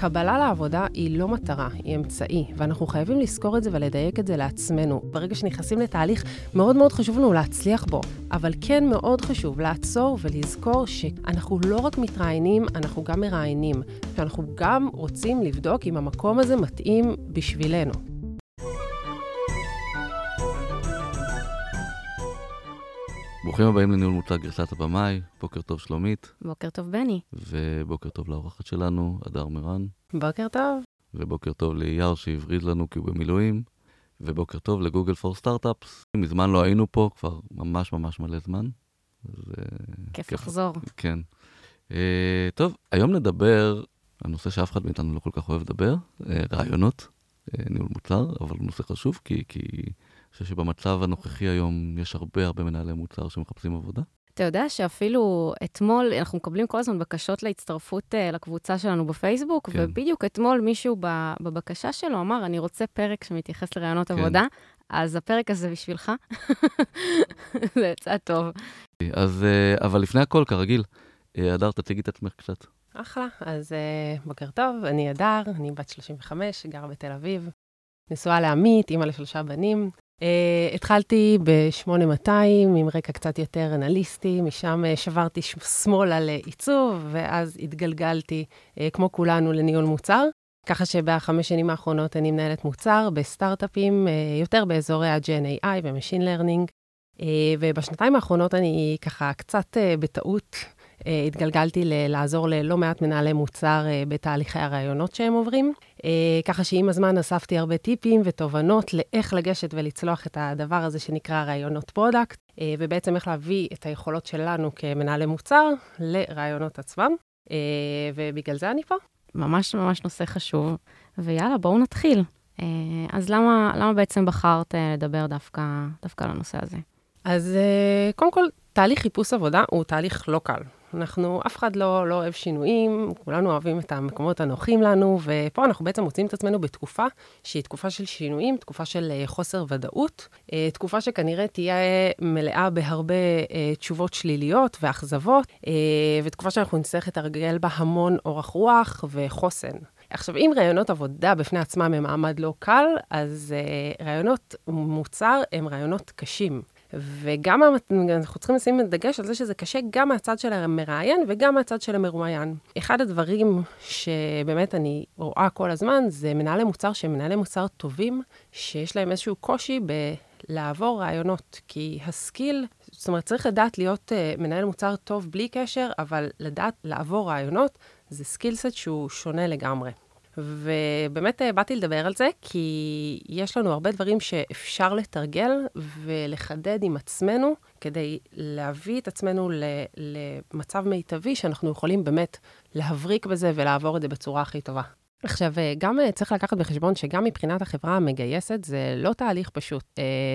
קבלה לעבודה היא לא מטרה, היא אמצעי, ואנחנו חייבים לזכור את זה ולדייק את זה לעצמנו. ברגע שנכנסים לתהליך, מאוד מאוד חשוב לנו להצליח בו, אבל כן מאוד חשוב לעצור ולזכור שאנחנו לא רק מתראיינים, אנחנו גם מראיינים, שאנחנו גם רוצים לבדוק אם המקום הזה מתאים בשבילנו. ברוכים הבאים לניהול מוצג גרסת הבמאי, בוקר טוב שלומית. בוקר טוב בני. ובוקר טוב לאורחת שלנו, הדר מירן. בוקר טוב. ובוקר טוב לאייר שהבריז לנו כי הוא במילואים. ובוקר טוב לגוגל פור סטארט-אפס. מזמן לא היינו פה, כבר ממש ממש מלא זמן. אז, כיף לחזור. כן. Uh, טוב, היום נדבר על נושא שאף אחד מאיתנו לא כל כך אוהב לדבר, uh, רעיונות, uh, ניהול מוצר, אבל הוא נושא חשוב, כי, כי חושב שבמצב הנוכחי היום יש הרבה הרבה מנהלי מוצר שמחפשים עבודה. אתה יודע שאפילו אתמול, אנחנו מקבלים כל הזמן בקשות להצטרפות uh, לקבוצה שלנו בפייסבוק, כן. ובדיוק אתמול מישהו בבקשה שלו אמר, אני רוצה פרק שמתייחס לרעיונות כן. עבודה, אז הפרק הזה בשבילך. זה יצא טוב. אז, uh, אבל לפני הכל, כרגיל, אה, הדר, תציגי את עצמך קצת. אחלה, אז בוקר טוב, אני הדר, אני בת 35, גרה בתל אביב, נשואה לעמית, אימא לשלושה בנים. Uh, התחלתי ב-8200 עם רקע קצת יותר אנליסטי, משם uh, שברתי שמאלה לעיצוב, ואז התגלגלתי, uh, כמו כולנו, לניהול מוצר. ככה שבחמש שנים האחרונות אני מנהלת מוצר בסטארט-אפים, uh, יותר באזורי ה-Gen AI ו-Machine Learning, uh, ובשנתיים האחרונות אני ככה קצת uh, בטעות אה, התגלגלתי ל- לעזור ללא מעט מנהלי מוצר אה, בתהליכי הרעיונות שהם עוברים. אה, ככה שעם הזמן אספתי הרבה טיפים ותובנות לאיך לגשת ולצלוח את הדבר הזה שנקרא ראיונות product, ובעצם איך להביא את היכולות שלנו כמנהלי מוצר לראיונות עצמם. ובגלל זה אני פה. ממש ממש נושא חשוב, ויאללה, בואו נתחיל. אז למה, למה בעצם בחרת לדבר דווקא, דווקא על הנושא הזה? אז קודם כל, תהליך חיפוש עבודה הוא תהליך לא קל. אנחנו, אף אחד לא, לא אוהב שינויים, כולנו אוהבים את המקומות הנוחים לנו, ופה אנחנו בעצם מוצאים את עצמנו בתקופה שהיא תקופה של שינויים, תקופה של uh, חוסר ודאות, uh, תקופה שכנראה תהיה מלאה בהרבה uh, תשובות שליליות ואכזבות, ותקופה שאנחנו נצטרך לתרגל בה המון אורך רוח וחוסן. עכשיו, אם רעיונות עבודה בפני עצמם הם מעמד לא קל, אז uh, רעיונות מוצר הם רעיונות קשים. וגם אנחנו צריכים לשים דגש על זה שזה קשה גם מהצד של המראיין וגם מהצד של המרואיין. אחד הדברים שבאמת אני רואה כל הזמן, זה מנהלי מוצר שהם מנהלי מוצר טובים, שיש להם איזשהו קושי בלעבור ראיונות. כי ה skill, זאת אומרת, צריך לדעת להיות אה, מנהל מוצר טוב בלי קשר, אבל לדעת לעבור ראיונות, זה skill set שהוא שונה לגמרי. ובאמת אה, באתי לדבר על זה, כי יש לנו הרבה דברים שאפשר לתרגל ולחדד עם עצמנו, כדי להביא את עצמנו למצב מיטבי, שאנחנו יכולים באמת להבריק בזה ולעבור את זה בצורה הכי טובה. עכשיו, אה, גם אה, צריך לקחת בחשבון שגם מבחינת החברה המגייסת, זה לא תהליך פשוט.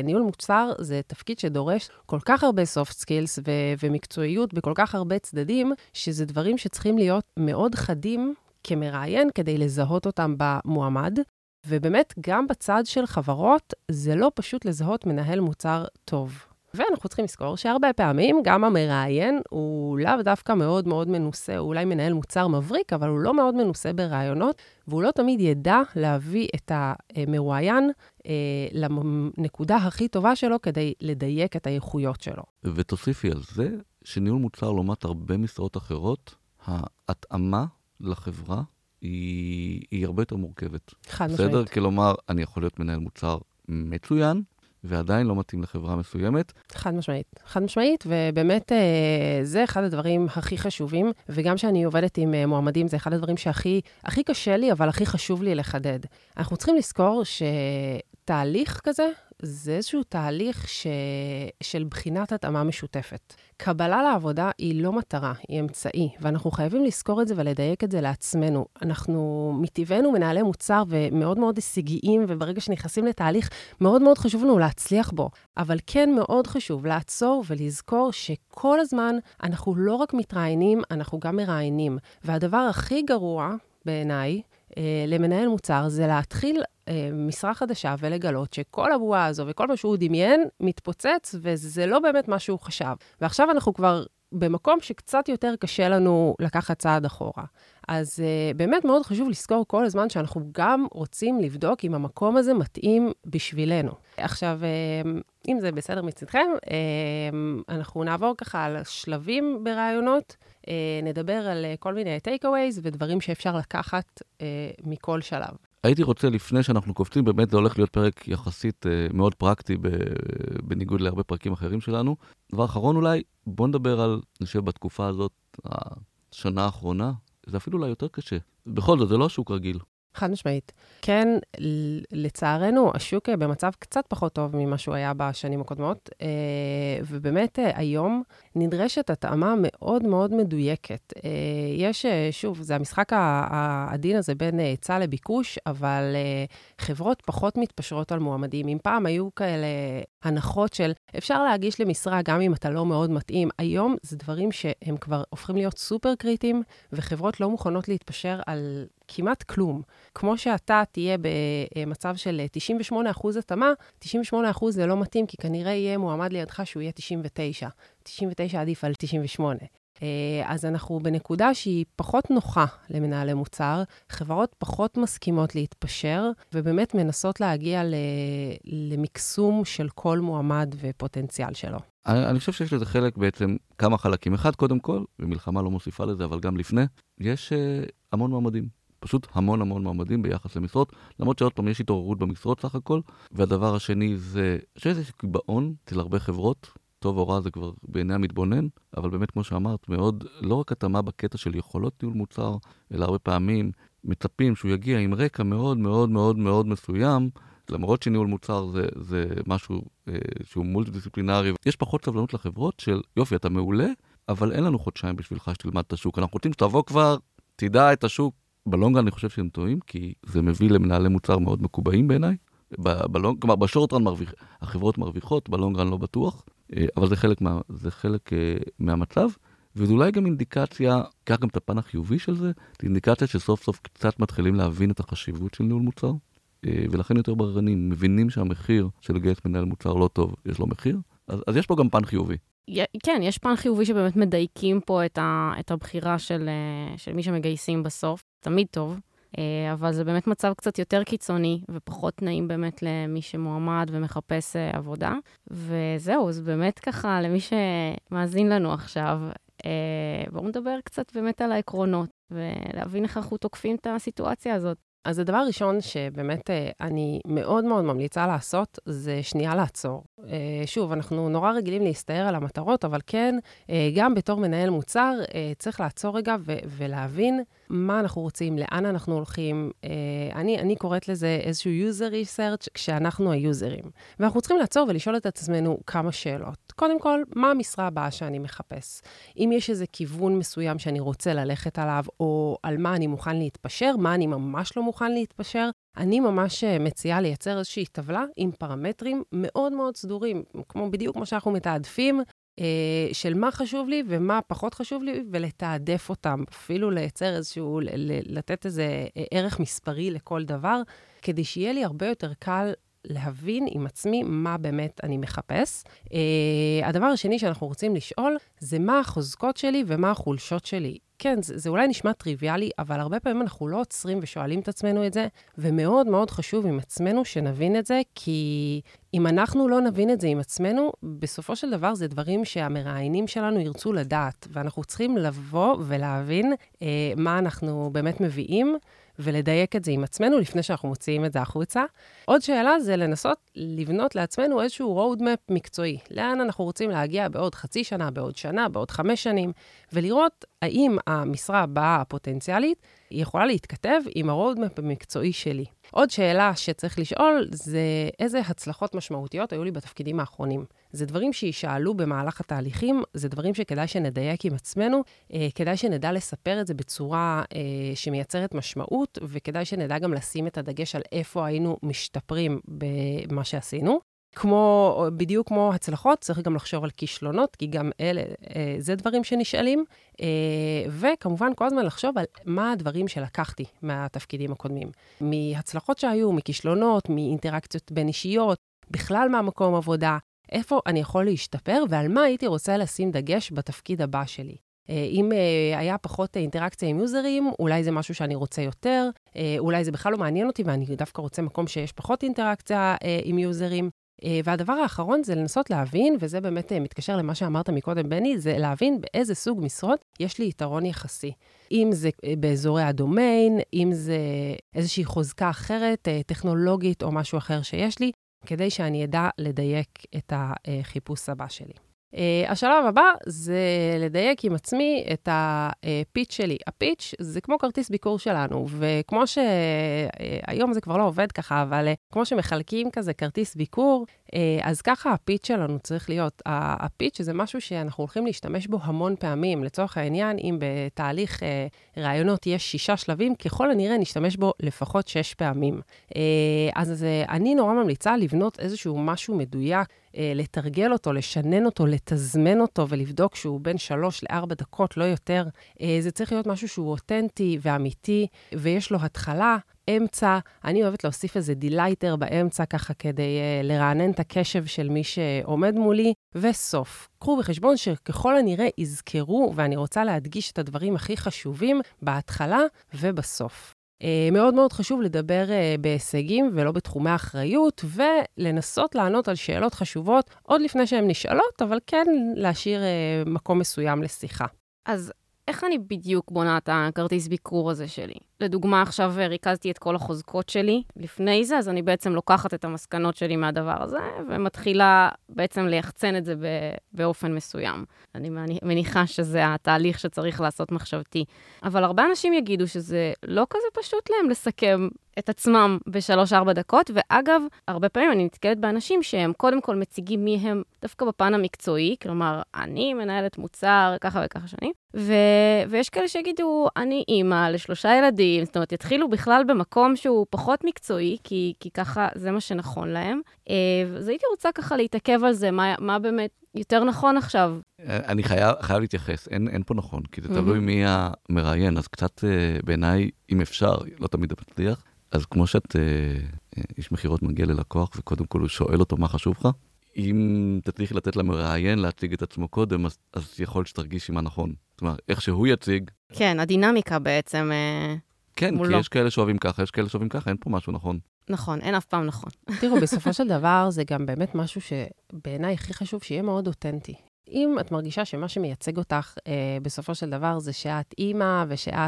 ניהול מוצר זה תפקיד שדורש כל כך הרבה soft skills ו- ומקצועיות בכל כך הרבה צדדים, שזה דברים שצריכים להיות מאוד חדים כמראיין כדי לזהות אותם במועמד. ובאמת, גם בצד של חברות, זה לא פשוט לזהות מנהל מוצר טוב. ואנחנו צריכים לזכור שהרבה פעמים גם המראיין הוא לאו דווקא מאוד מאוד מנוסה, הוא אולי מנהל מוצר מבריק, אבל הוא לא מאוד מנוסה ברעיונות, והוא לא תמיד ידע להביא את המרואיין אה, לנקודה הכי טובה שלו כדי לדייק את האיכויות שלו. ותוסיפי על זה שניהול מוצר לעומת הרבה משרות אחרות, ההתאמה לחברה היא, היא הרבה יותר מורכבת. חד משמעית. בסדר? כלומר, אני יכול להיות מנהל מוצר מצוין, ועדיין לא מתאים לחברה מסוימת. חד משמעית. חד משמעית, ובאמת אה, זה אחד הדברים הכי חשובים, וגם כשאני עובדת עם אה, מועמדים, זה אחד הדברים שהכי הכי קשה לי, אבל הכי חשוב לי לחדד. אנחנו צריכים לזכור שתהליך כזה זה איזשהו תהליך ש... של בחינת התאמה משותפת. קבלה לעבודה היא לא מטרה, היא אמצעי, ואנחנו חייבים לזכור את זה ולדייק את זה לעצמנו. אנחנו מטבענו מנהלי מוצר ומאוד מאוד הישגיים, וברגע שנכנסים לתהליך, מאוד מאוד חשוב לנו להצליח בו. אבל כן מאוד חשוב לעצור ולזכור שכל הזמן אנחנו לא רק מתראיינים, אנחנו גם מראיינים. והדבר הכי גרוע, בעיניי, למנהל מוצר זה להתחיל אה, משרה חדשה ולגלות שכל הבועה הזו וכל מה שהוא דמיין מתפוצץ, וזה לא באמת מה שהוא חשב. ועכשיו אנחנו כבר במקום שקצת יותר קשה לנו לקחת צעד אחורה. אז uh, באמת מאוד חשוב לזכור כל הזמן שאנחנו גם רוצים לבדוק אם המקום הזה מתאים בשבילנו. עכשיו, uh, אם זה בסדר מצדכם, uh, אנחנו נעבור ככה על שלבים ברעיונות, נדבר על uh, כל מיני take-aways ודברים שאפשר לקחת uh, מכל שלב. הייתי רוצה, לפני שאנחנו קופצים, באמת זה הולך להיות פרק יחסית אה, מאוד פרקטי, בניגוד להרבה פרקים אחרים שלנו. דבר אחרון אולי, בוא נדבר על, אני חושב, בתקופה הזאת, השנה האחרונה, זה אפילו אולי יותר קשה. בכל זאת, זה לא שוק רגיל. חד משמעית. כן, לצערנו, השוק אה, במצב קצת פחות טוב ממה שהוא היה בשנים הקודמות, אה, ובאמת אה, היום נדרשת התאמה מאוד מאוד מדויקת. יש, שוב, זה המשחק העדין הזה בין היצע לביקוש, אבל חברות פחות מתפשרות על מועמדים. אם פעם היו כאלה הנחות של אפשר להגיש למשרה גם אם אתה לא מאוד מתאים, היום זה דברים שהם כבר הופכים להיות סופר קריטיים, וחברות לא מוכנות להתפשר על כמעט כלום. כמו שאתה תהיה במצב של 98% התאמה, 98% זה לא מתאים, כי כנראה יהיה מועמד לידך שהוא יהיה 99. 99 עדיף על 98. אה, אז אנחנו בנקודה שהיא פחות נוחה למנהלי מוצר, חברות פחות מסכימות להתפשר, ובאמת מנסות להגיע למקסום של כל מועמד ופוטנציאל שלו. אני, אני חושב שיש לזה חלק בעצם כמה חלקים. אחד, קודם כל, ומלחמה לא מוסיפה לזה, אבל גם לפני, יש uh, המון מועמדים. פשוט המון המון מועמדים ביחס למשרות, למרות שעוד פעם יש התעוררות במשרות סך הכל. והדבר השני זה שיש איזה קיבעון אצל הרבה חברות, טוב או רע זה כבר בעיני המתבונן, אבל באמת, כמו שאמרת, מאוד, לא רק התאמה בקטע של יכולות ניהול מוצר, אלא הרבה פעמים מצפים שהוא יגיע עם רקע מאוד מאוד מאוד מאוד מסוים, למרות שניהול מוצר זה, זה משהו אה, שהוא מולטי-דיסציפלינרי. יש פחות סבלנות לחברות של, יופי, אתה מעולה, אבל אין לנו חודשיים בשבילך שתלמד את השוק. אנחנו רוצים שתבוא כבר, תדע את השוק, בלונגרן אני חושב שהם טועים, כי זה מביא למנהלי מוצר מאוד מקובעים בעיניי. בלונג, כלומר, בשורטרן מרוויח, החברות מרוויחות, בלונגרן לא בטוח, אה, אבל זה חלק, מה, זה חלק אה, מהמצב, וזו אולי גם אינדיקציה, קח גם את הפן החיובי של זה, זה אינדיקציה שסוף סוף קצת מתחילים להבין את החשיבות של ניהול מוצר, אה, ולכן יותר בררנים, מבינים שהמחיר של לגייס מנהל מוצר לא טוב, יש לו מחיר, אז, אז יש פה גם פן חיובי. כן, יש פן חיובי שבאמת מדייקים פה את, ה, את הבחירה של, של מי שמגייסים בסוף. תמיד טוב, אה, אבל זה באמת מצב קצת יותר קיצוני ופחות נעים באמת למי שמועמד ומחפש אה, עבודה. וזהו, אז באמת ככה, למי שמאזין לנו עכשיו, אה, בואו נדבר קצת באמת על העקרונות ולהבין איך אנחנו תוקפים את הסיטואציה הזאת. אז הדבר הראשון שבאמת אני מאוד מאוד ממליצה לעשות, זה שנייה לעצור. שוב, אנחנו נורא רגילים להסתער על המטרות, אבל כן, גם בתור מנהל מוצר, צריך לעצור רגע ולהבין מה אנחנו רוצים, לאן אנחנו הולכים. אה, אני, אני קוראת לזה איזשהו user research כשאנחנו היוזרים. ואנחנו צריכים לעצור ולשאול את עצמנו כמה שאלות. קודם כל, מה המשרה הבאה שאני מחפש? אם יש איזה כיוון מסוים שאני רוצה ללכת עליו, או על מה אני מוכן להתפשר, מה אני ממש לא מוכן להתפשר, אני ממש אה, מציעה לייצר איזושהי טבלה עם פרמטרים מאוד מאוד סדורים, כמו בדיוק כמו שאנחנו מתעדפים של מה חשוב לי ומה פחות חשוב לי, ולתעדף אותם, אפילו לייצר איזשהו, לתת איזה אה, ערך מספרי לכל דבר, כדי שיהיה לי הרבה יותר קל להבין עם עצמי מה באמת אני מחפש. Uh, הדבר השני שאנחנו רוצים לשאול, זה מה החוזקות שלי ומה החולשות שלי. כן, זה, זה אולי נשמע טריוויאלי, אבל הרבה פעמים אנחנו לא עוצרים ושואלים את עצמנו את זה, ומאוד מאוד חשוב עם עצמנו שנבין את זה, כי אם אנחנו לא נבין את זה עם עצמנו, בסופו של דבר זה דברים שהמראיינים שלנו ירצו לדעת, ואנחנו צריכים לבוא ולהבין אה, מה אנחנו באמת מביאים. ולדייק את זה עם עצמנו לפני שאנחנו מוציאים את זה החוצה. עוד שאלה זה לנסות לבנות לעצמנו איזשהו road map מקצועי. לאן אנחנו רוצים להגיע בעוד חצי שנה, בעוד שנה, בעוד חמש שנים, ולראות האם המשרה הבאה הפוטנציאלית יכולה להתכתב עם ה-road map המקצועי שלי. עוד שאלה שצריך לשאול זה איזה הצלחות משמעותיות היו לי בתפקידים האחרונים. זה דברים שישאלו במהלך התהליכים, זה דברים שכדאי שנדייק עם עצמנו, אה, כדאי שנדע לספר את זה בצורה אה, שמייצרת משמעות, וכדאי שנדע גם לשים את הדגש על איפה היינו משתפרים במה שעשינו. כמו, בדיוק כמו הצלחות, צריך גם לחשוב על כישלונות, כי גם אלה, אה, זה דברים שנשאלים. אה, וכמובן, כל הזמן לחשוב על מה הדברים שלקחתי מהתפקידים הקודמים. מהצלחות שהיו, מכישלונות, מאינטראקציות בין אישיות, בכלל מהמקום עבודה, איפה אני יכול להשתפר ועל מה הייתי רוצה לשים דגש בתפקיד הבא שלי. אם היה פחות אינטראקציה עם יוזרים, אולי זה משהו שאני רוצה יותר, אולי זה בכלל לא מעניין אותי ואני דווקא רוצה מקום שיש פחות אינטראקציה עם יוזרים. והדבר האחרון זה לנסות להבין, וזה באמת מתקשר למה שאמרת מקודם, בני, זה להבין באיזה סוג משרות יש לי יתרון יחסי. אם זה באזורי הדומיין, אם זה איזושהי חוזקה אחרת, טכנולוגית או משהו אחר שיש לי, כדי שאני אדע לדייק את החיפוש הבא שלי. Uh, השלב הבא זה לדייק עם עצמי את הפיץ' שלי. הפיץ' זה כמו כרטיס ביקור שלנו, וכמו שהיום זה כבר לא עובד ככה, אבל uh, כמו שמחלקים כזה כרטיס ביקור, uh, אז ככה הפיץ' שלנו צריך להיות. הפיץ' זה משהו שאנחנו הולכים להשתמש בו המון פעמים. לצורך העניין, אם בתהליך uh, רעיונות יש שישה שלבים, ככל הנראה נשתמש בו לפחות שש פעמים. Uh, אז uh, אני נורא ממליצה לבנות איזשהו משהו מדויק. לתרגל אותו, לשנן אותו, לתזמן אותו ולבדוק שהוא בין שלוש לארבע דקות, לא יותר. זה צריך להיות משהו שהוא אותנטי ואמיתי, ויש לו התחלה, אמצע. אני אוהבת להוסיף איזה delighter באמצע, ככה כדי אה, לרענן את הקשב של מי שעומד מולי, וסוף. קחו בחשבון שככל הנראה יזכרו, ואני רוצה להדגיש את הדברים הכי חשובים בהתחלה ובסוף. אה, מאוד מאוד חשוב לדבר אה, בהישגים ולא בתחומי אחריות, ולנסות לענות על שאלות חשובות עוד לפני שהן נשאלות, אבל כן להשאיר אה, מקום מסוים לשיחה. אז איך אני בדיוק בונה את הכרטיס ביקור הזה שלי? לדוגמה, עכשיו ריכזתי את כל החוזקות שלי לפני זה, אז אני בעצם לוקחת את המסקנות שלי מהדבר הזה, ומתחילה בעצם ליחצן את זה באופן מסוים. אני מניחה שזה התהליך שצריך לעשות מחשבתי. אבל הרבה אנשים יגידו שזה לא כזה פשוט להם לסכם את עצמם בשלוש-ארבע דקות, ואגב, הרבה פעמים אני נתקלת באנשים שהם קודם כל מציגים מי הם דווקא בפן המקצועי, כלומר, אני מנהלת מוצר ככה וככה שנים, ו... ויש כאלה שיגידו, אני אימא לשלושה ילדים, זאת אומרת, יתחילו בכלל במקום שהוא פחות מקצועי, כי, כי ככה זה מה שנכון להם. אה, אז הייתי רוצה ככה להתעכב על זה, מה, מה באמת יותר נכון עכשיו. אני חייב, חייב להתייחס, אין, אין פה נכון, כי זה תלוי מי המראיין, אז קצת אה, בעיניי, אם אפשר, לא תמיד מצליח. אז כמו שאת, אה, איש מכירות מגיע ללקוח, וקודם כל הוא שואל אותו מה חשוב לך, אם תצליחי לתת למראיין להציג את עצמו קודם, אז, אז יכול שתרגישי מה נכון. זאת אומרת, איך שהוא יציג... כן, הדינמיקה בעצם אה, כן, כי לא. יש כאלה שאוהבים ככה, יש כאלה שאוהבים ככה, אין פה משהו נכון. נכון, אין אף פעם נכון. תראו, בסופו של דבר זה גם באמת משהו שבעיניי הכי חשוב שיהיה מאוד אותנטי. אם את מרגישה שמה שמייצג אותך אה, בסופו של דבר זה שאת אימא ושאת אה,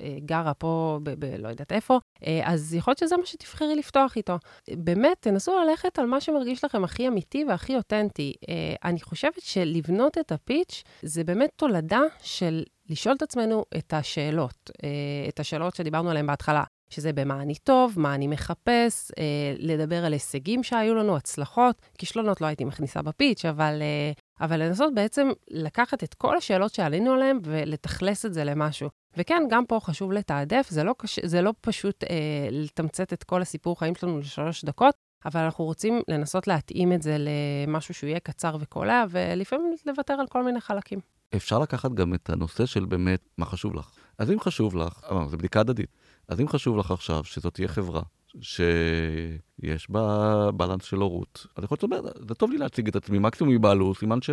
אה, גרה פה, ב- ב- לא יודעת איפה, אה, אז יכול להיות שזה מה שתבחרי לפתוח איתו. באמת, תנסו ללכת על מה שמרגיש לכם הכי אמיתי והכי אותנטי. אה, אני חושבת שלבנות את הפיץ' זה באמת תולדה של לשאול את עצמנו את השאלות, אה, את השאלות שדיברנו עליהן בהתחלה. שזה במה אני טוב, מה אני מחפש, אה, לדבר על הישגים שהיו לנו, הצלחות. כישלונות לא הייתי מכניסה בפיץ', אבל, אה, אבל לנסות בעצם לקחת את כל השאלות שעלינו עליהן ולתכלס את זה למשהו. וכן, גם פה חשוב לתעדף, זה לא, קש... זה לא פשוט אה, לתמצת את כל הסיפור חיים שלנו לשלוש דקות, אבל אנחנו רוצים לנסות להתאים את זה למשהו שהוא יהיה קצר וקולע, ולפעמים לוותר על כל מיני חלקים. אפשר לקחת גם את הנושא של באמת מה חשוב לך. אז אם חשוב לך, זו בדיקה הדדית. אז אם חשוב לך עכשיו שזאת תהיה חברה שיש בה בלנס של הורות, אז יכול להיות שזה טוב לי להציג את עצמי, מקסימום יבעלו, סימן ש...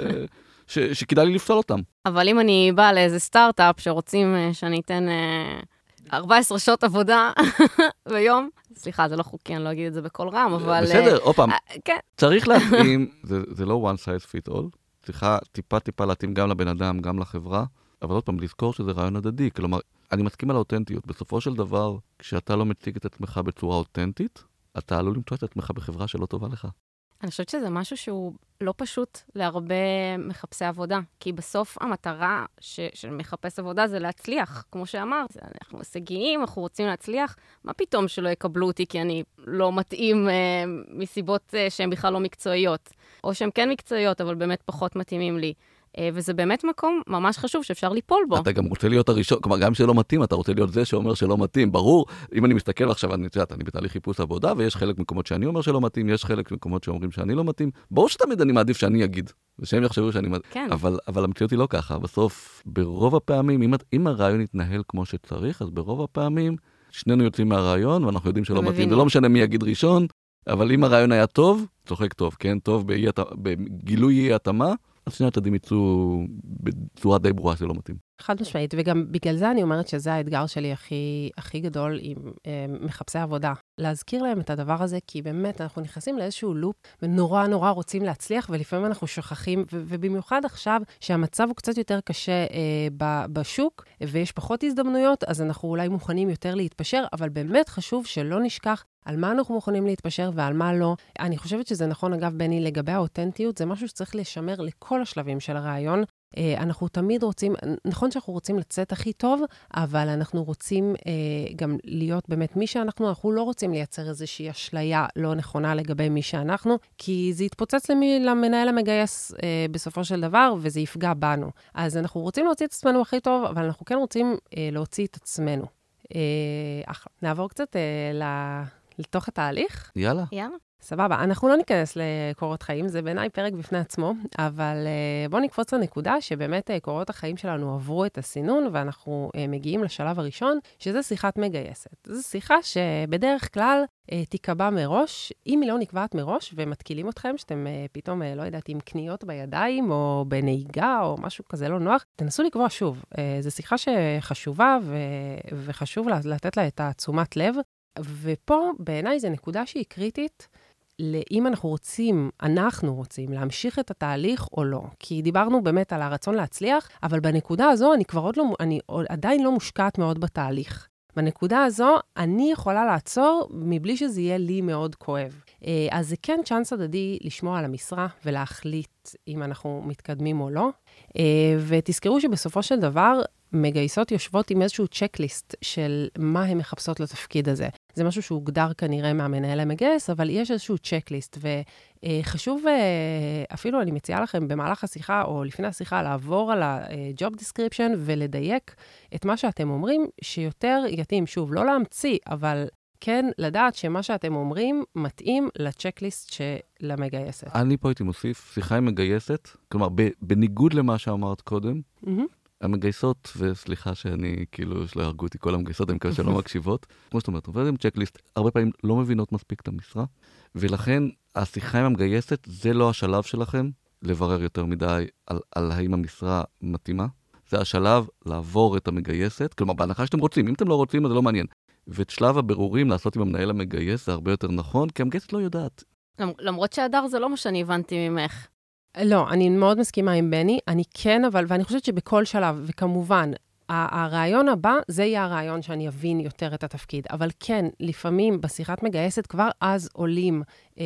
ש... שכדאי לי לפסול אותם. אבל אם אני באה לאיזה סטארט-אפ שרוצים אה, שאני אתן 14 אה, שעות עבודה ביום, סליחה, זה לא חוקי, אני לא אגיד את זה בקול רם, אבל... בסדר, עוד פעם, כן. צריך להתאים, זה, זה לא one size fit all, צריכה טיפה-טיפה להתאים גם לבן אדם, גם לחברה, אבל עוד פעם, לזכור שזה רעיון הדדי, כלומר, אני מסכים על האותנטיות. בסופו של דבר, כשאתה לא מציג את עצמך בצורה אותנטית, אתה עלול למצוא את עצמך בחברה שלא טובה לך. אני חושבת שזה משהו שהוא לא פשוט להרבה מחפשי עבודה, כי בסוף המטרה ש, של מחפש עבודה זה להצליח, כמו שאמרת, אנחנו הישגיים, אנחנו רוצים להצליח, מה פתאום שלא יקבלו אותי כי אני לא מתאים אה, מסיבות אה, שהן בכלל לא מקצועיות, או שהן כן מקצועיות, אבל באמת פחות מתאימים לי. אה, וזה באמת מקום ממש חשוב שאפשר ליפול בו. אתה גם רוצה להיות הראשון, כלומר, גם שלא מתאים, אתה רוצה להיות זה שאומר שלא מתאים. ברור, אם אני מסתכל עכשיו, אני יודעת, אני בתהליך חיפוש עבודה, ויש חלק מקומות שאני אומר שלא מתאים, יש חלק מקומות שאומרים שאני לא מתאים. ברור שתמיד אני מעדיף שאני אגיד, ושהם יחשבו שאני מתאים. כן. אבל, אבל המציאות היא לא ככה. בסוף, ברוב הפעמים, אם, אם הרעיון יתנהל כמו שצריך, אז ברוב הפעמים, שנינו יוצאים מהרעיון, ואנחנו יודעים שלא מתאים. זה לא משנה מי יגיד ראשון, אבל אם הרעיון היה טוב, צוחק טוב, כן? טוב בגילוי אי התאמה, אז שני הצדדים יצאו בצורה די ברורה שלא מתאים. חד משמעית, וגם בגלל זה אני אומרת שזה האתגר שלי הכי, הכי גדול עם אה, מחפשי עבודה. להזכיר להם את הדבר הזה, כי באמת אנחנו נכנסים לאיזשהו לופ, ונורא נורא רוצים להצליח, ולפעמים אנחנו שוכחים, ו- ובמיוחד עכשיו, שהמצב הוא קצת יותר קשה אה, ב- בשוק, ויש פחות הזדמנויות, אז אנחנו אולי מוכנים יותר להתפשר, אבל באמת חשוב שלא נשכח על מה אנחנו מוכנים להתפשר ועל מה לא. אני חושבת שזה נכון, אגב, בני, לגבי האותנטיות, זה משהו שצריך לשמר לכל השלבים של הרעיון. אה, אנחנו תמיד רוצים, נכון שאנחנו רוצים לצאת הכי טוב, אבל אנחנו רוצים אה, גם להיות באמת מי שאנחנו, אנחנו לא רוצים לייצר איזושהי אשליה לא נכונה לגבי מי שאנחנו, כי זה יתפוצץ למי, למנהל המגייס אה, בסופו של דבר, וזה יפגע בנו. אז אנחנו רוצים להוציא את עצמנו הכי טוב, אבל אנחנו כן רוצים אה, להוציא את עצמנו. אה, אחלה. נעבור קצת אה, לתוך התהליך. יאללה. יאללה. סבבה, אנחנו לא ניכנס לקורות חיים, זה בעיניי פרק בפני עצמו, אבל uh, בואו נקפוץ לנקודה שבאמת uh, קורות החיים שלנו עברו את הסינון, ואנחנו uh, מגיעים לשלב הראשון, שזה שיחת מגייסת. זו שיחה שבדרך כלל תיקבע מראש, אם היא לא נקבעת מראש, ומתקילים אתכם, שאתם פתאום, לא יודעת, עם קניות בידיים, או בנהיגה, או משהו כזה לא נוח, תנסו לקבוע שוב. זו שיחה שחשובה, ו- וחשוב לתת לה את התשומת לב. ופה בעיניי זו נקודה שהיא קריטית, לאם אנחנו רוצים, אנחנו רוצים, להמשיך את התהליך או לא. כי דיברנו באמת על הרצון להצליח, אבל בנקודה הזו אני כבר עוד לא, אני עדיין לא מושקעת מאוד בתהליך. בנקודה הזו, אני יכולה לעצור מבלי שזה יהיה לי מאוד כואב. אה, אז זה כן צ'אנס הדדי לשמוע על המשרה ולהחליט אם אנחנו מתקדמים או לא. אה, ותזכרו שבסופו של דבר, מגייסות יושבות עם איזשהו צ'קליסט של מה הן מחפשות לתפקיד הזה. זה משהו שהוגדר כנראה מהמנהל המגייס, אבל יש איזשהו צ'קליסט, וחשוב, אה, אפילו אני מציעה לכם במהלך השיחה או לפני השיחה, לעבור על ה-job description ולדייק את מה שאתם אומרים, שיותר יתאים, שוב, לא להמציא, אבל כן לדעת שמה שאתם אומרים מתאים לצ'קליסט של המגייסת. אני פה הייתי מוסיף שיחה עם מגייסת, כלומר, בניגוד למה שאמרת קודם, mm-hmm. המגייסות, וסליחה שאני, כאילו, שלא יהרגו אותי כל המגייסות, אני מקווה שהן לא מקשיבות, כמו שאת אומרת, עובדת עם צ'קליסט, הרבה פעמים לא מבינות מספיק את המשרה, ולכן השיחה עם המגייסת זה לא השלב שלכם לברר יותר מדי על, על האם המשרה מתאימה. זה השלב לעבור את המגייסת, כלומר, בהנחה שאתם רוצים, אם אתם לא רוצים, אז זה לא מעניין. ואת שלב הבירורים לעשות עם המנהל המגייס זה הרבה יותר נכון, כי המגייסת לא יודעת. למרות שהדר זה לא מה שאני הבנתי ממך. לא, אני מאוד מסכימה עם בני. אני כן, אבל, ואני חושבת שבכל שלב, וכמובן, הרעיון הבא, זה יהיה הרעיון שאני אבין יותר את התפקיד. אבל כן, לפעמים בשיחת מגייסת כבר אז עולים, אה,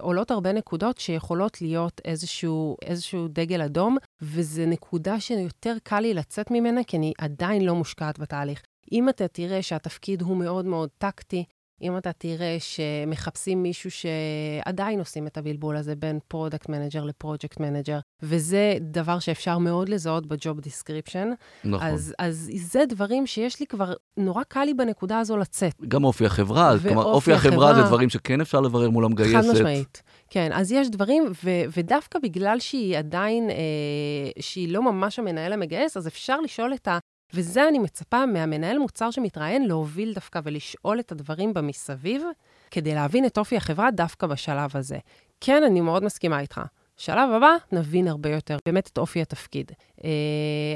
עולות הרבה נקודות שיכולות להיות איזשהו, איזשהו דגל אדום, וזו נקודה שיותר קל לי לצאת ממנה, כי אני עדיין לא מושקעת בתהליך. אם אתה תראה שהתפקיד הוא מאוד מאוד טקטי, אם אתה תראה שמחפשים מישהו שעדיין עושים את הבלבול הזה בין product manager ל project manager, וזה דבר שאפשר מאוד לזהות ב job description. נכון. אז, אז זה דברים שיש לי כבר, נורא קל לי בנקודה הזו לצאת. גם אופי החברה, כלומר, אופי החברה זה דברים שכן אפשר לברר מול המגייסת. חד משמעית. כן, אז יש דברים, ו- ודווקא בגלל שהיא עדיין, אה, שהיא לא ממש המנהל המגייס, אז אפשר לשאול את ה... וזה אני מצפה מהמנהל מוצר שמתראיין להוביל דווקא ולשאול את הדברים במסביב, כדי להבין את אופי החברה דווקא בשלב הזה. כן, אני מאוד מסכימה איתך. שלב הבא, נבין הרבה יותר באמת את אופי התפקיד. אה,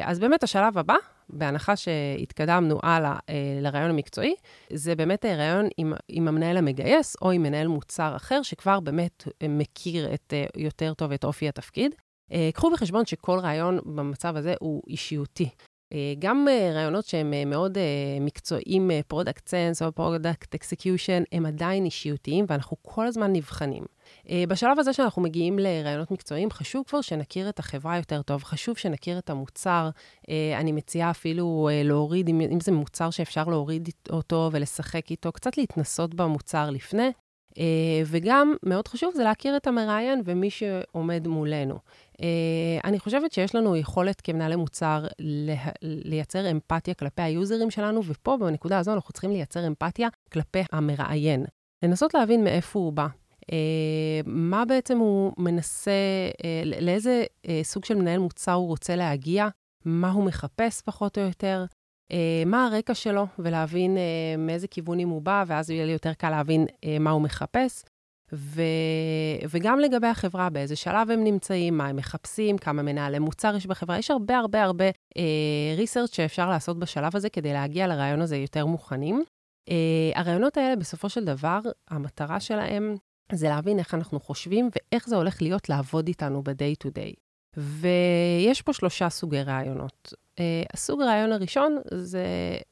אז באמת השלב הבא, בהנחה שהתקדמנו הלאה אה, לראיון המקצועי, זה באמת ראיון עם, עם המנהל המגייס או עם מנהל מוצר אחר, שכבר באמת מכיר את, אה, יותר טוב את אופי התפקיד. קחו בחשבון שכל ראיון במצב הזה הוא אישיותי. אה, גם אה, ראיונות שהם אה, מאוד מקצועיים, product sense או product execution, הם עדיין אישיותיים ואנחנו כל הזמן נבחנים. בשלב הזה שאנחנו מגיעים לראיונות מקצועיים, חשוב כבר שנכיר את החברה יותר טוב, חשוב שנכיר את המוצר. אני מציעה אפילו להוריד, אם זה מוצר שאפשר להוריד אותו ולשחק איתו, קצת להתנסות במוצר לפני. וגם, מאוד חשוב, זה להכיר את המראיין ומי שעומד מולנו. Uh, אני חושבת שיש לנו יכולת כמנהלי מוצר לה, לייצר אמפתיה כלפי היוזרים שלנו, ופה, בנקודה הזו, אנחנו צריכים לייצר אמפתיה כלפי המראיין. לנסות להבין מאיפה הוא בא. Uh, מה בעצם הוא מנסה, uh, לאיזה uh, סוג של מנהל מוצר הוא רוצה להגיע, מה הוא מחפש פחות או יותר, מה הרקע שלו, ולהבין uh, מאיזה כיוונים הוא בא, ואז יהיה לי יותר קל להבין uh, מה הוא מחפש. ו... וגם לגבי החברה, באיזה שלב הם נמצאים, מה הם מחפשים, כמה מנהלי מוצר יש בחברה. יש הרבה הרבה הרבה אה, ריסרצ' שאפשר לעשות בשלב הזה כדי להגיע לרעיון הזה יותר מוכנים. אה, הרעיונות האלה, בסופו של דבר, המטרה שלהם זה להבין איך אנחנו חושבים ואיך זה הולך להיות לעבוד איתנו ב-day to day. ויש פה שלושה סוגי רעיונות. Uh, הסוג הרעיון הראשון זה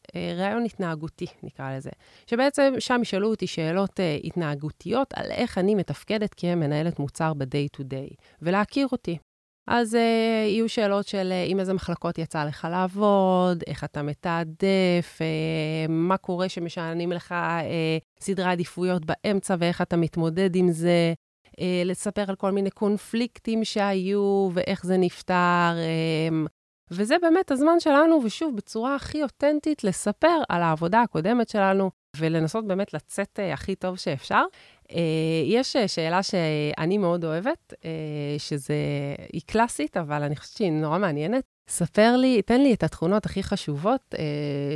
uh, רעיון התנהגותי, נקרא לזה. שבעצם שם ישאלו אותי שאלות uh, התנהגותיות על איך אני מתפקדת כמנהלת מוצר ב-day to day, ולהכיר אותי. אז uh, יהיו שאלות של uh, עם איזה מחלקות יצא לך לעבוד, איך אתה מתעדף, uh, מה קורה שמשענים לך uh, סדרי עדיפויות באמצע ואיך אתה מתמודד עם זה, לספר על כל מיני קונפליקטים שהיו ואיך זה נפתר. וזה באמת הזמן שלנו, ושוב, בצורה הכי אותנטית, לספר על העבודה הקודמת שלנו, ולנסות באמת לצאת uh, הכי טוב שאפשר. Uh, יש uh, שאלה שאני מאוד אוהבת, uh, שזה, היא קלאסית, אבל אני חושבת שהיא נורא מעניינת. ספר לי, תן לי את התכונות הכי חשובות uh,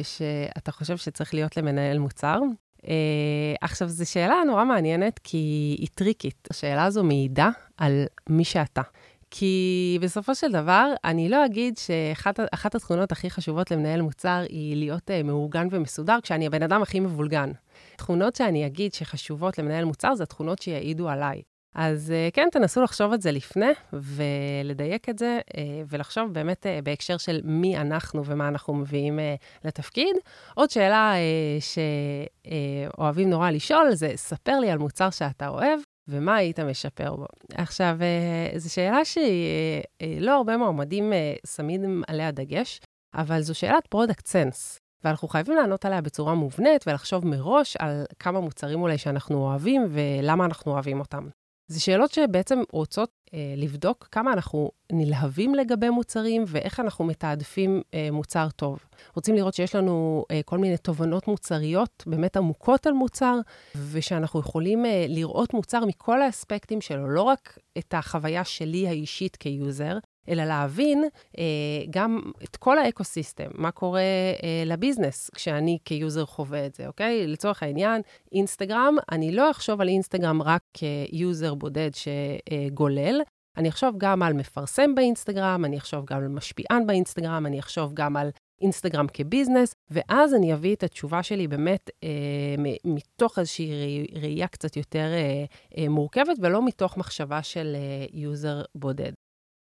שאתה חושב שצריך להיות למנהל מוצר. Uh, עכשיו, זו שאלה נורא מעניינת, כי היא טריקית. השאלה הזו מעידה על מי שאתה. כי בסופו של דבר, אני לא אגיד שאחת התכונות הכי חשובות למנהל מוצר היא להיות uh, מאורגן ומסודר, כשאני הבן אדם הכי מבולגן. תכונות שאני אגיד שחשובות למנהל מוצר, זה תכונות שיעידו עליי. אז uh, כן, תנסו לחשוב את זה לפני, ולדייק את זה, uh, ולחשוב באמת uh, בהקשר של מי אנחנו ומה אנחנו מביאים לתפקיד. עוד שאלה שאוהבים נורא לשאול, זה ספר לי על מוצר שאתה אוהב, ומה היית משפר בו? עכשיו, אה, זו שאלה שלא אה, הרבה מועמדים אה, שמים עליה דגש, אבל זו שאלת product sense. ואנחנו חייבים לענות עליה בצורה מובנית ולחשוב מראש על כמה מוצרים אולי שאנחנו אוהבים ולמה אנחנו אוהבים אותם. זה שאלות שבעצם רוצות אה, לבדוק כמה אנחנו נלהבים לגבי מוצרים ואיך אנחנו מתעדפים אה, מוצר טוב. רוצים לראות שיש לנו אה, כל מיני תובנות מוצריות באמת עמוקות על מוצר, ושאנחנו יכולים אה, לראות מוצר מכל האספקטים שלו, לא רק את החוויה שלי האישית כ user, אלא להבין אה, גם את כל ה ecosystem, מה קורה אה, ל business כשאני כ user חווה את זה, אוקיי? לצורך העניין, אינסטגרם, אני לא אחשוב על אינסטגרם רק כ user בודד שגולל, אני אחשוב גם על מפרסם באינסטגרם, אני אחשוב גם על משפיען באינסטגרם, אני אחשוב גם על אינסטגרם כ business, ואז אני אביא את התשובה שלי באמת אה, מתוך איזושהי ראייה קצת יותר אה, אה, מורכבת, ולא מתוך מחשבה של אה, user בודד.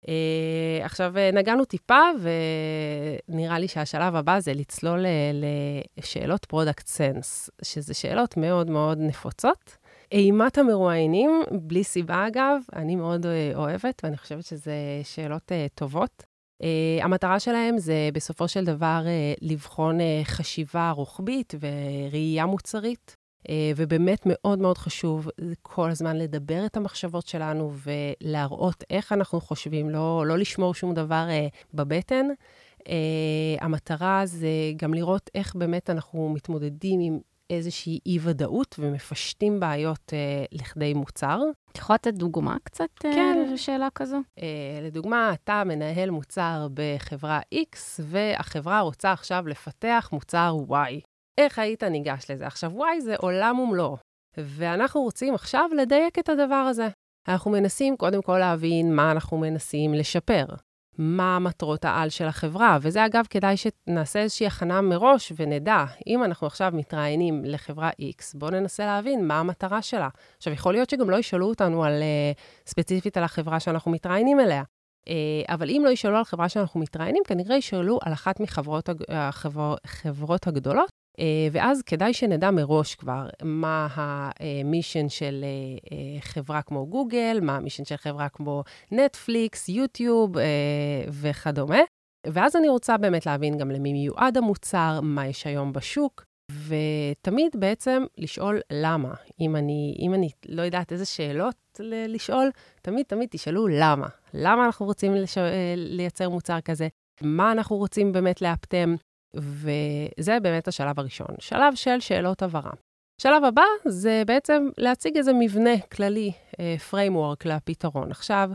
אה, עכשיו, אה, נגענו טיפה, ונראה לי שהשלב הבא זה לצלול אה, לשאלות product sense, שזה שאלות מאוד מאוד נפוצות. אימת המרואיינים, בלי סיבה אגב, אני מאוד אוהבת, ואני חושבת שזה שאלות uh, טובות. Uh, המטרה שלהם זה בסופו של דבר uh, לבחון uh, חשיבה רוחבית וראייה מוצרית. אה, ובאמת מאוד מאוד חשוב כל הזמן לדבר את המחשבות שלנו ולהראות איך אנחנו חושבים, לא, לא לשמור שום דבר uh, בבטן. Uh, המטרה זה גם לראות איך באמת אנחנו מתמודדים עם איזושהי אי-ודאות ומפשטים בעיות uh, לכדי מוצר. את יכולה לתת דוגמה קצת כן. לשאלה כזו? Uh, לדוגמה, אתה מנהל מוצר בחברה X, והחברה רוצה עכשיו לפתח מוצר Y. איך היית ניגש לזה? עכשיו, וואי, זה עולם ומלואו. ואנחנו רוצים עכשיו לדייק את הדבר הזה. אנחנו מנסים קודם כל להבין מה אנחנו מנסים לשפר. מה מטרות העל של החברה, וזה אגב, כדאי שנעשה איזושהי הכנה מראש ונדע, אם אנחנו עכשיו מתראיינים לחברה X, בואו ננסה להבין מה המטרה שלה. עכשיו, יכול להיות שגם לא ישאלו אותנו על, uh, ספציפית על החברה שאנחנו מתראיינים אליה, uh, אבל אם לא ישאלו על חברה שאנחנו מתראיינים, כנראה ישאלו על אחת מחברות החברות הגדולות, אה, ואז כדאי שנדע מראש כבר מה המישן של אה, אה, חברה כמו גוגל, מה המישן של חברה כמו נטפליקס, יוטיוב וכדומה. ואז אני רוצה באמת להבין גם למי מיועד המוצר, מה יש היום בשוק, ותמיד בעצם לשאול למה. אם אני, אם אני לא יודעת איזה שאלות לשאול, תמיד תמיד תשאלו למה. למה אנחנו רוצים לש... לייצר מוצר כזה? מה אנחנו רוצים באמת לאפטם? וזה באמת השלב הראשון, שלב של שאלות הבהרה. שלב הבא זה בעצם להציג איזה מבנה כללי, אה, framework לפתרון. עכשיו,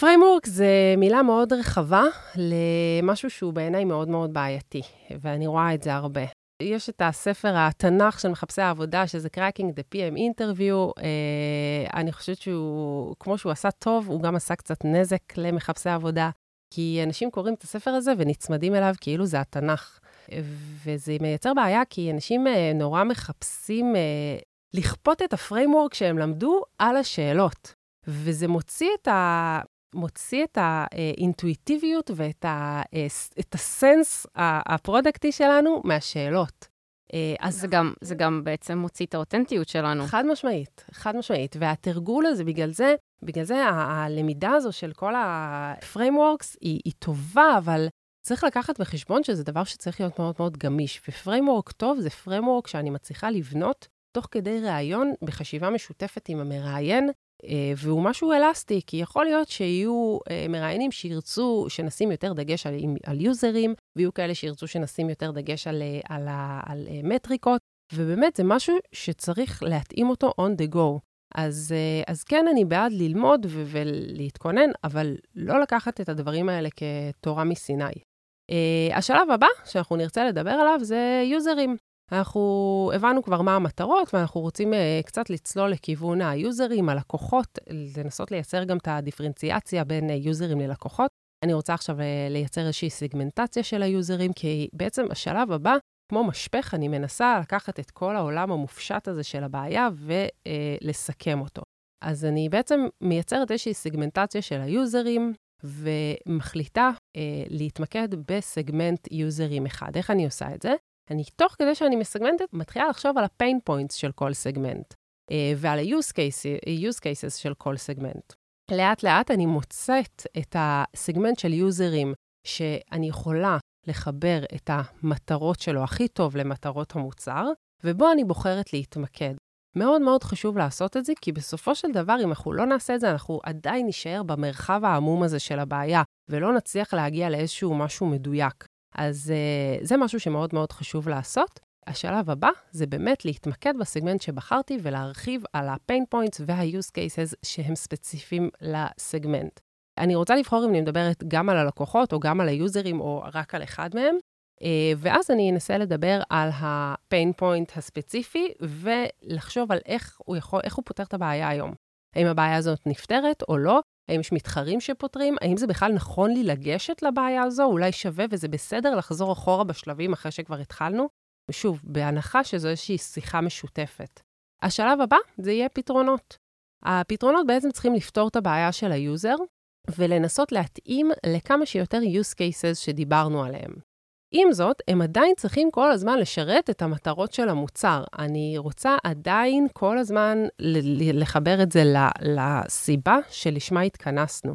framework זה מילה מאוד רחבה למשהו שהוא בעיניי מאוד מאוד בעייתי, ואני רואה את זה הרבה. יש את הספר התנ"ך של מחפשי העבודה, שזה Cracking the PM Interview. אה, אני חושבת שהוא, כמו שהוא עשה טוב, הוא גם עשה קצת נזק למחפשי העבודה, כי אנשים קוראים את הספר הזה ונצמדים אליו כאילו זה התנ"ך. וזה מייצר בעיה, כי אנשים אה, נורא מחפשים אה, לכפות את ה framework שהם למדו על השאלות. וזה מוציא את, ה... מוציא את האינטואיטיביות ואת ה... את ה sense הפרודקטי שלנו מהשאלות. אז זה גם, זה גם בעצם מוציא את האותנטיות שלנו. חד משמעית, חד משמעית. והתרגול הזה, בגלל זה, בגלל זה הלמידה הזו של כל ה-frameworks היא, היא טובה, אבל צריך לקחת בחשבון שזה דבר שצריך להיות מאוד מאוד גמיש. ו framework טוב זה framework שאני מצליחה לבנות תוך כדי ראיון בחשיבה משותפת עם המראיין, אה, והוא משהו אלסטי, כי יכול להיות שיהיו אה, מראיינים שירצו שנשים יותר דגש על, על יוזרים, ויהיו כאלה שירצו שנשים יותר דגש על, אה, על, על, על מטריקות, ובאמת זה משהו שצריך להתאים אותו on the go. אז, אז כן, אני בעד ללמוד ולהתכונן, אבל לא לקחת את הדברים האלה כתורה מסיני. Uh, השלב הבא שאנחנו נרצה לדבר עליו זה יוזרים. אנחנו הבנו כבר מה המטרות, ואנחנו רוצים uh, קצת לצלול לכיוון היוזרים, הלקוחות, לנסות לייצר גם את הדיפרנציאציה בין uh, יוזרים ללקוחות. אני רוצה עכשיו uh, לייצר איזושהי סגמנטציה של היוזרים, כי בעצם השלב הבא, כמו משפך, אני מנסה לקחת את כל העולם המופשט הזה של הבעיה ולסכם uh, אותו. אז אני בעצם מייצרת איזושהי סגמנטציה של היוזרים, ומחליטה אה, להתמקד בסגמנט יוזרים אחד. איך אני עושה את זה? אני, תוך כדי שאני מסגמנטת, מתחילה לחשוב על ה-pain points של כל סגמנט, אה, ועל ה-use cases, cases של כל סגמנט. לאט-לאט אני מוצאת את הסגמנט של יוזרים שאני יכולה לחבר את המטרות שלו הכי טוב למטרות המוצר, ובו אני בוחרת להתמקד. מאוד מאוד חשוב לעשות את זה, כי בסופו של דבר, אם אנחנו לא נעשה את זה, אנחנו עדיין נישאר במרחב העמום הזה של הבעיה, ולא נצליח להגיע לאיזשהו משהו מדויק. אז uh, זה משהו שמאוד מאוד חשוב לעשות. השלב הבא זה באמת להתמקד בסגמנט שבחרתי ולהרחיב על ה-pain points וה-use cases שהם ספציפיים לסגמנט. אני רוצה לבחור אם אני מדברת גם על הלקוחות או גם על היוזרים או רק על אחד מהם, ואז אני אנסה לדבר על ה-pain point הספציפי, ולחשוב על איך הוא, יכול, איך הוא פותר את הבעיה היום. האם הבעיה הזאת נפתרת או לא? האם יש מתחרים שפותרים? האם זה בכלל נכון לי לגשת לבעיה הזו? אולי שווה וזה בסדר לחזור אחורה בשלבים אחרי שכבר התחלנו? ושוב, בהנחה שזו איזושהי שיחה משותפת. השלב הבא זה יהיה פתרונות. הפתרונות בעצם צריכים לפתור את הבעיה של ה user, ולנסות להתאים לכמה שיותר use cases שדיברנו עליהם. עם זאת, הם עדיין צריכים כל הזמן לשרת את המטרות של המוצר. אני רוצה עדיין כל הזמן לחבר את זה לסיבה שלשמה התכנסנו.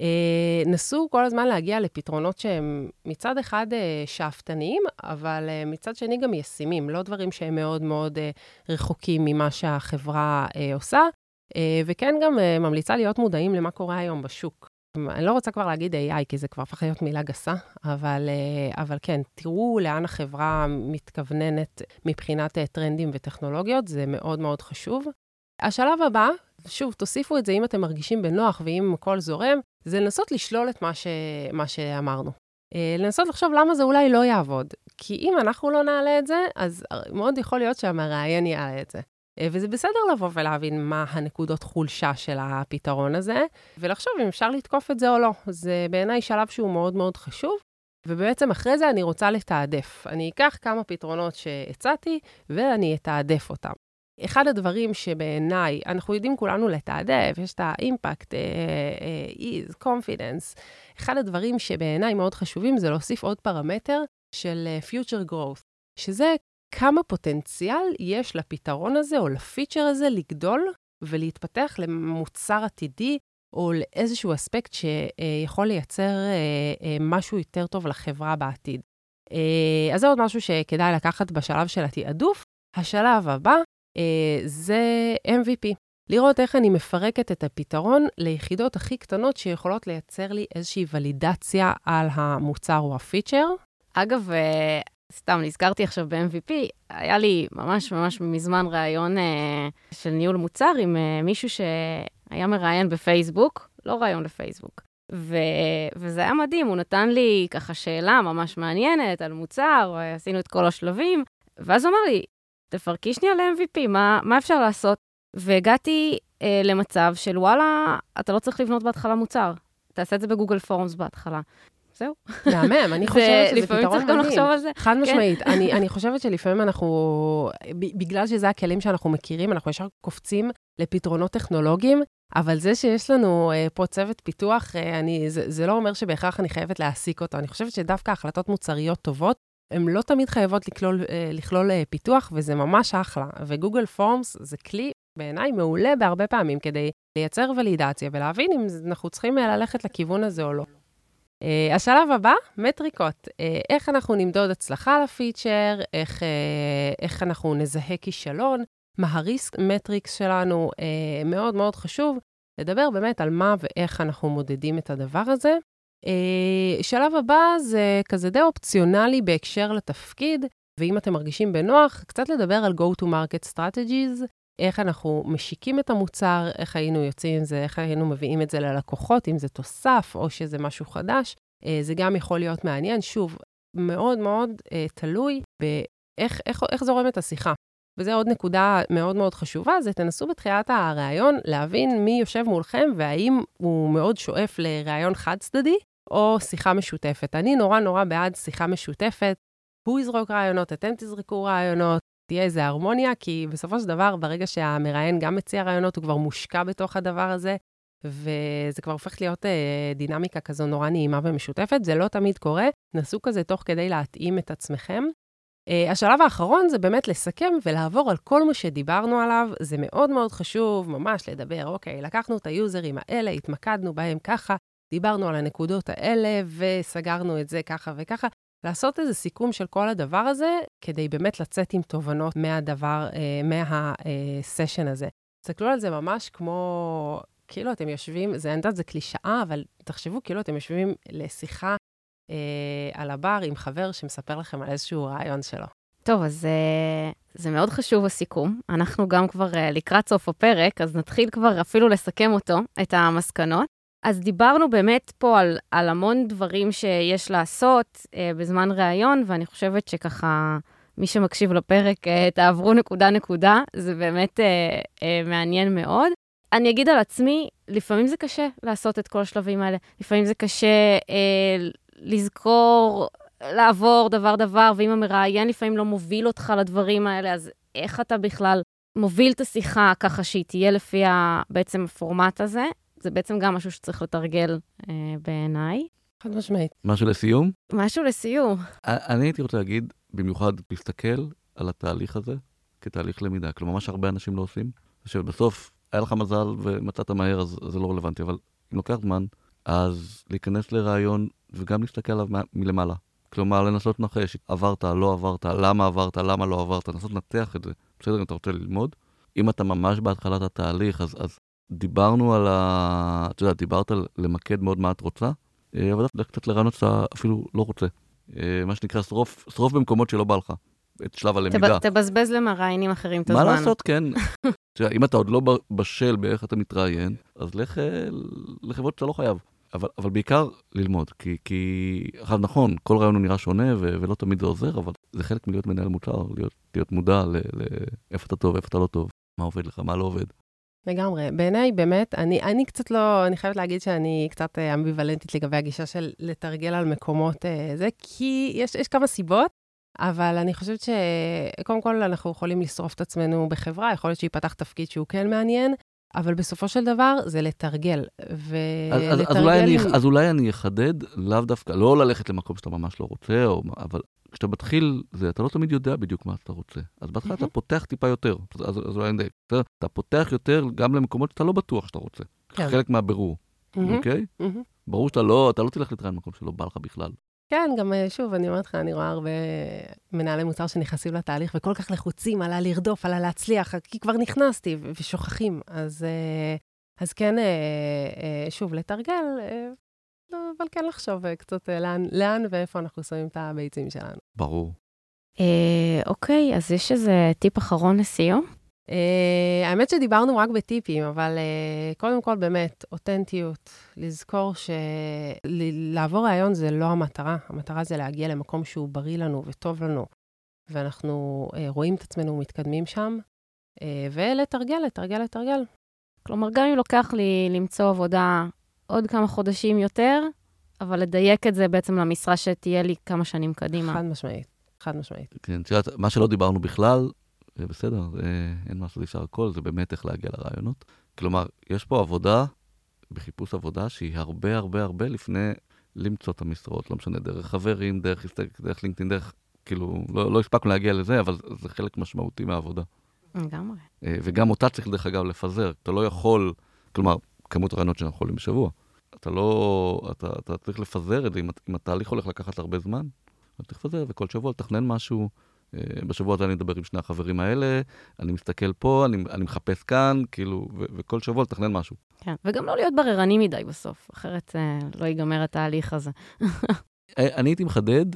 אה, נסו כל הזמן להגיע לפתרונות שהם מצד אחד אה, שאפתניים, אבל אה, מצד שני גם ישימים, לא דברים שהם מאוד מאוד רחוקים ממה שהחברה עושה, וכן גם ממליצה להיות מודעים למה קורה היום בשוק. אני לא רוצה כבר להגיד AI, כי זה כבר הפך להיות מילה גסה, אבל, אה, אבל כן, תראו לאן החברה מתכווננת מבחינת אה, טרנדים וטכנולוגיות, זה מאוד מאוד חשוב. השלב הבא, שוב, תוסיפו את זה אם אתם מרגישים בנוח ואם הכל זורם, זה לנסות לשלול את מה, ש, מה שאמרנו. אה, לנסות לחשוב למה זה אולי לא יעבוד. כי אם אנחנו לא נעלה את זה, אז מאוד יכול להיות שהמראיין יעלה את זה. אה, וזה בסדר לבוא ולהבין מה הנקודות חולשה של הפתרון הזה, ולחשוב אם אפשר לתקוף את זה או לא. זה בעיניי שלב שהוא מאוד מאוד חשוב, ובעצם אחרי זה אני רוצה לתעדף. אני אקח כמה פתרונות שהצעתי, ואני אתעדף אותם. אחד הדברים שבעיניי, אנחנו יודעים כולנו לתעדף, יש את האימפקט, איז, קונפידנס. אחד הדברים שבעיניי מאוד חשובים זה להוסיף עוד פרמטר של uh, future growth, שזה כמה פוטנציאל יש לפתרון הזה או לפיצ'ר הזה לגדול ולהתפתח למוצר עתידי או לאיזשהו אספקט שיכול לייצר אה, אה, משהו יותר טוב לחברה בעתיד. אה, אז זה עוד משהו שכדאי לקחת בשלב של התעדוף. השלב הבא זה MVP. לראות איך אני מפרקת את הפתרון ליחידות הכי קטנות שיכולות לייצר לי איזושהי ולידציה על המוצר או הפיצ'ר. אגב, סתם, נזכרתי עכשיו ב-MVP, היה לי ממש ממש מזמן ראיון אה, של ניהול מוצר עם אה, מישהו שהיה מראיין בפייסבוק, לא ראיון לפייסבוק. ו... וזה היה מדהים, הוא נתן לי ככה שאלה ממש מעניינת על מוצר, עשינו את כל השלבים, ואז הוא אמר לי, תפרקי שנייה ל-MVP, מה, מה אפשר לעשות? והגעתי אה, למצב של וואלה, אתה לא צריך לבנות בהתחלה מוצר. תעשה את זה בגוגל פורמס בהתחלה. זהו. מהמם, אני חושבת שזה פתרון מדהים. לפעמים צריך גם לחשוב על זה. חד כן. משמעית. אני, אני חושבת שלפעמים אנחנו, בגלל שזה הכלים שאנחנו מכירים, אנחנו ישר קופצים לפתרונות טכנולוגיים, אבל זה שיש לנו uh, פה צוות פיתוח, uh, אני, זה, זה לא אומר שבהכרח אני חייבת להעסיק אותו. אני חושבת שדווקא החלטות מוצריות טובות, הן לא תמיד חייבות לכלול, uh, לכלול uh, פיתוח, וזה ממש אחלה. וגוגל פורמס זה כלי בעיניי מעולה בהרבה פעמים כדי לייצר ולידציה ולהבין אם אנחנו צריכים ללכת לכיוון הזה או לא. Uh, השלב הבא, מטריקות. Uh, איך אנחנו נמדוד הצלחה לפיצ'ר, איך, uh, איך אנחנו נזהה כישלון, מה הריסק מטריקס שלנו, uh, מאוד מאוד חשוב לדבר באמת על מה ואיך אנחנו מודדים את הדבר הזה. Uh, שלב הבא זה כזה די אופציונלי בהקשר לתפקיד, ואם אתם מרגישים בנוח, קצת לדבר על go-to-market strategies, איך אנחנו משיקים את המוצר, איך היינו יוצאים עם זה, איך היינו מביאים את זה ללקוחות, אם זה תוסף או שזה משהו חדש. אה, זה גם יכול להיות מעניין. שוב, מאוד מאוד אה, תלוי באיך איך, איך זורמת השיחה. וזו עוד נקודה מאוד מאוד חשובה, זה תנסו בתחילת הראיון להבין מי יושב מולכם והאם הוא מאוד שואף לראיון חד-צדדי או שיחה משותפת. אני נורא נורא בעד שיחה משותפת. הוא יזרוק רעיונות, אתם תזרקו רעיונות, תהיה איזו הרמוניה, כי בסופו של דבר, ברגע שהמראיין גם מציע רעיונות, הוא כבר מושקע בתוך הדבר הזה, וזה כבר הופך להיות אה, דינמיקה כזו נורא נעימה ומשותפת. זה לא תמיד קורה, נסו כזה תוך כדי להתאים את עצמכם. אה, השלב האחרון זה באמת לסכם ולעבור על כל מה שדיברנו עליו. זה מאוד מאוד חשוב ממש לדבר, אוקיי, לקחנו את היוזרים האלה, התמקדנו בהם ככה, דיברנו על הנקודות האלה וסגרנו את זה ככה וככה. לעשות איזה סיכום של כל הדבר הזה, כדי באמת לצאת עם תובנות מהדבר, אה, מהסשן הזה. תסתכלו על זה ממש כמו, כאילו אתם יושבים, זה, אני יודעת, זה קלישאה, אבל תחשבו כאילו אתם יושבים לשיחה אה, על הבר עם חבר שמספר לכם על איזשהו רעיון שלו. טוב, אז אה, זה מאוד חשוב הסיכום. אנחנו גם כבר אה, לקראת סוף הפרק, אז נתחיל כבר אפילו לסכם אותו, את המסקנות. אז דיברנו באמת פה על, על המון דברים שיש לעשות אה, בזמן ראיון, ואני חושבת שככה, מי שמקשיב לפרק, אה, תעברו נקודה-נקודה, זה באמת אה, אה, מעניין מאוד. אני אגיד על עצמי, לפעמים זה קשה לעשות את כל השלבים האלה. לפעמים זה קשה אה, לזכור, לעבור דבר-דבר, ואם המראיין לפעמים לא מוביל אותך לדברים האלה, אז איך אתה בכלל מוביל את השיחה ככה שהיא תהיה לפי בעצם הפורמט הזה? זה בעצם גם משהו שצריך לתרגל אה, בעיניי. חד משמעית. משהו לסיום? משהו לסיום. אני הייתי רוצה להגיד, במיוחד להסתכל על התהליך הזה כתהליך למידה. כלומר, מה שהרבה אנשים לא עושים, זה שבסוף היה לך מזל ומצאת מהר, אז זה לא רלוונטי, אבל אם לוקח זמן, אז להיכנס לרעיון וגם להסתכל עליו מלמעלה. כלומר, לנסות לנחש, עברת, לא עברת, למה עברת, למה לא עברת, לנסות לנתח את זה. בסדר, אם אתה רוצה ללמוד. אם אתה ממש בהתחלת התהליך, אז, אז דיברנו על ה... את יודעת, דיברת על למקד מאוד מה את רוצה, אה, אבל לך קצת לרעיונות שאתה אפילו לא רוצה. אה, מה שנקרא, שרוף, שרוף במקומות שלא בא לך, את שלב הלמידה. תבזבז למראיינים אחרים את הזמן. מה לעשות, כן. תראה, אם אתה עוד לא בשל באיך אתה מתראיין, אז לך אה, לחברות שאתה לא חייב. אבל, אבל בעיקר ללמוד, כי, כי עכשיו נכון, כל רעיון הוא נראה שונה ו, ולא תמיד זה עוזר, אבל זה חלק מלהיות מנהל מוצר, להיות, להיות מודע לאיפה אתה טוב, איפה אתה לא טוב, מה עובד לך, מה לא עובד. לגמרי. בעיניי, באמת, אני, אני קצת לא, אני חייבת להגיד שאני קצת אה, אמביוולנטית לגבי הגישה של לתרגל על מקומות אה, זה, כי יש, יש כמה סיבות, אבל אני חושבת שקודם כל אנחנו יכולים לשרוף את עצמנו בחברה, יכול להיות שייפתח תפקיד שהוא כן מעניין, אבל בסופו של דבר זה לתרגל. ולתרגל... אז, אז, אולי אני, אז אולי אני אחדד, לאו דווקא, לא ללכת למקום שאתה ממש לא רוצה, או, אבל כשאתה מתחיל, זה, אתה לא תמיד יודע בדיוק מה אתה רוצה. אז בהתחלה אתה פותח טיפה יותר, אז, אז אולי אני אדייק. אתה פותח יותר גם למקומות שאתה לא בטוח שאתה רוצה. כן. חלק מהבירור, אוקיי? ברור שאתה לא, אתה לא תלך להתראיין במקום שלא בא לך בכלל. כן, גם אה, שוב, אני אומרת לך, אני רואה הרבה מנהלי מוצר שנכנסים לתהליך וכל כך לחוצים, עלה לרדוף, עלה להצליח, כי כבר נכנסתי ושוכחים. אז, אה, אז כן, אה, שוב, לתרגל, אבל כן לחשוב קצת לאן, לאן ואיפה אנחנו שמים את הביצים שלנו. ברור. אוקיי, אז יש איזה טיפ אחרון לסיום? Uh, האמת שדיברנו רק בטיפים, אבל uh, קודם כל באמת, אותנטיות, לזכור שלעבור רעיון זה לא המטרה, המטרה זה להגיע למקום שהוא בריא לנו וטוב לנו. ואנחנו אה, רואים את עצמנו מתקדמים שם, אה, ולתרגל, לתרגל, לתרגל. כלומר, גם אם לוקח לי למצוא עבודה עוד כמה חודשים יותר, אבל לדייק את זה בעצם למשרה שתהיה לי כמה שנים קדימה. חד משמעית, חד משמעית. כן, את יודעת, מה שלא דיברנו בכלל, זה בסדר, זה, אין מה לעשות, אפשר הכל, זה באמת איך להגיע לרעיונות. כלומר, יש פה עבודה, בחיפוש עבודה, שהיא הרבה הרבה הרבה לפני למצוא את המשרות, לא משנה, דרך חברים, דרך, דרך לינקדאין, דרך, כאילו, לא, לא הספקנו להגיע לזה, אבל זה חלק משמעותי מהעבודה. לגמרי. אה, וגם אותה צריך, דרך אגב, לפזר. אתה לא יכול, כלומר, כמות הרעיונות שאנחנו יכולים בשבוע. אתה לא, אתה, אתה צריך לפזר את זה, אם, אם התהליך הולך לקחת הרבה זמן, אתה צריך לפזר, וכל שבוע לתכנן משהו. אה, בשבוע הזה אני מדבר עם שני החברים האלה, אני מסתכל פה, אני, אני מחפש כאן, כאילו, ו, וכל שבוע לתכנן משהו. כן, וגם לא להיות בררני מדי בסוף, אחרת אה, לא ייגמר התהליך הזה. אני הייתי מחדד,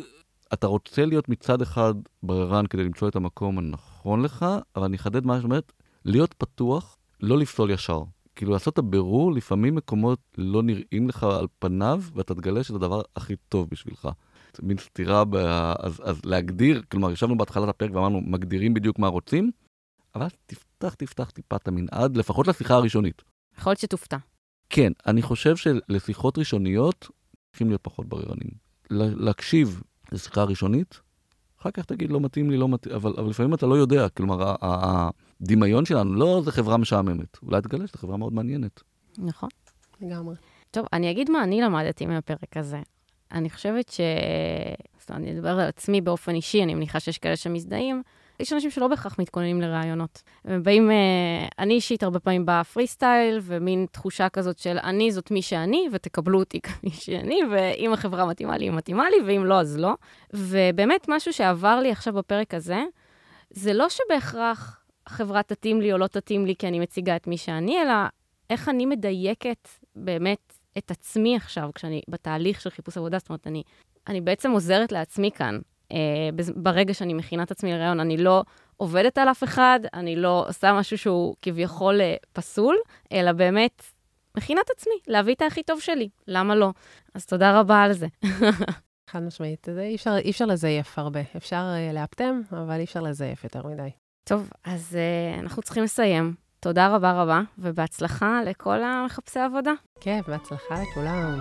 אתה רוצה להיות מצד אחד בררן כדי למצוא את המקום הנכון לך, אבל אני אחדד מה שאומרת, להיות פתוח, לא לפסול ישר. כאילו לעשות את הבירור, לפעמים מקומות לא נראים לך על פניו, ואתה תגלה שזה הדבר הכי טוב בשבילך. מין סתירה, ב... אז, אז להגדיר, כלומר, ישבנו בהתחלת הפרק ואמרנו, מגדירים בדיוק מה רוצים, אבל תפתח, תפתח טיפה את המנעד, לפחות לשיחה הראשונית. יכול להיות שתופתע. כן, אני חושב שלשיחות ראשוניות צריכים להיות פחות בררנים. להקשיב לשיחה ראשונית, אחר כך תגיד, לא מתאים לי, לא מתאים, אבל, אבל לפעמים אתה לא יודע, כלומר, הדמיון שלנו, לא, זו חברה משעממת. אולי תגלה שזו חברה מאוד מעניינת. נכון. לגמרי. טוב, אני אגיד מה אני למדתי מהפרק הזה. אני חושבת ש... זאת אומרת, אני אדבר על עצמי באופן אישי, אני מניחה שיש כאלה שמזדהים. יש אנשים שלא בהכרח מתכוננים לראיונות. הם באים, אה, אני אישית הרבה פעמים באה פרי סטייל, ומין תחושה כזאת של אני זאת מי שאני, ותקבלו אותי כמי שאני, ואם החברה מתאימה לי, היא מתאימה לי, ואם לא, אז לא. ובאמת, משהו שעבר לי עכשיו בפרק הזה, זה לא שבהכרח החברה תתאים לי או לא תתאים לי כי אני מציגה את מי שאני, אלא איך אני מדייקת באמת את עצמי עכשיו, כשאני בתהליך של חיפוש עבודה, זאת אומרת, אני, אני בעצם עוזרת לעצמי כאן. אה, ברגע שאני מכינה את עצמי לרעיון, אני לא עובדת על אף אחד, אני לא עושה משהו שהוא כביכול אה, פסול, אלא באמת מכינה את עצמי, להביא את הכי טוב שלי. למה לא? אז תודה רבה על זה. חד משמעית. זה אי אפשר, אי אפשר לזייף הרבה. אפשר uh, לאפטם, אבל אי אפשר לזייף יותר מדי. טוב, אז uh, אנחנו צריכים לסיים. תודה רבה רבה, ובהצלחה לכל המחפשי עבודה. כן, בהצלחה לכולם.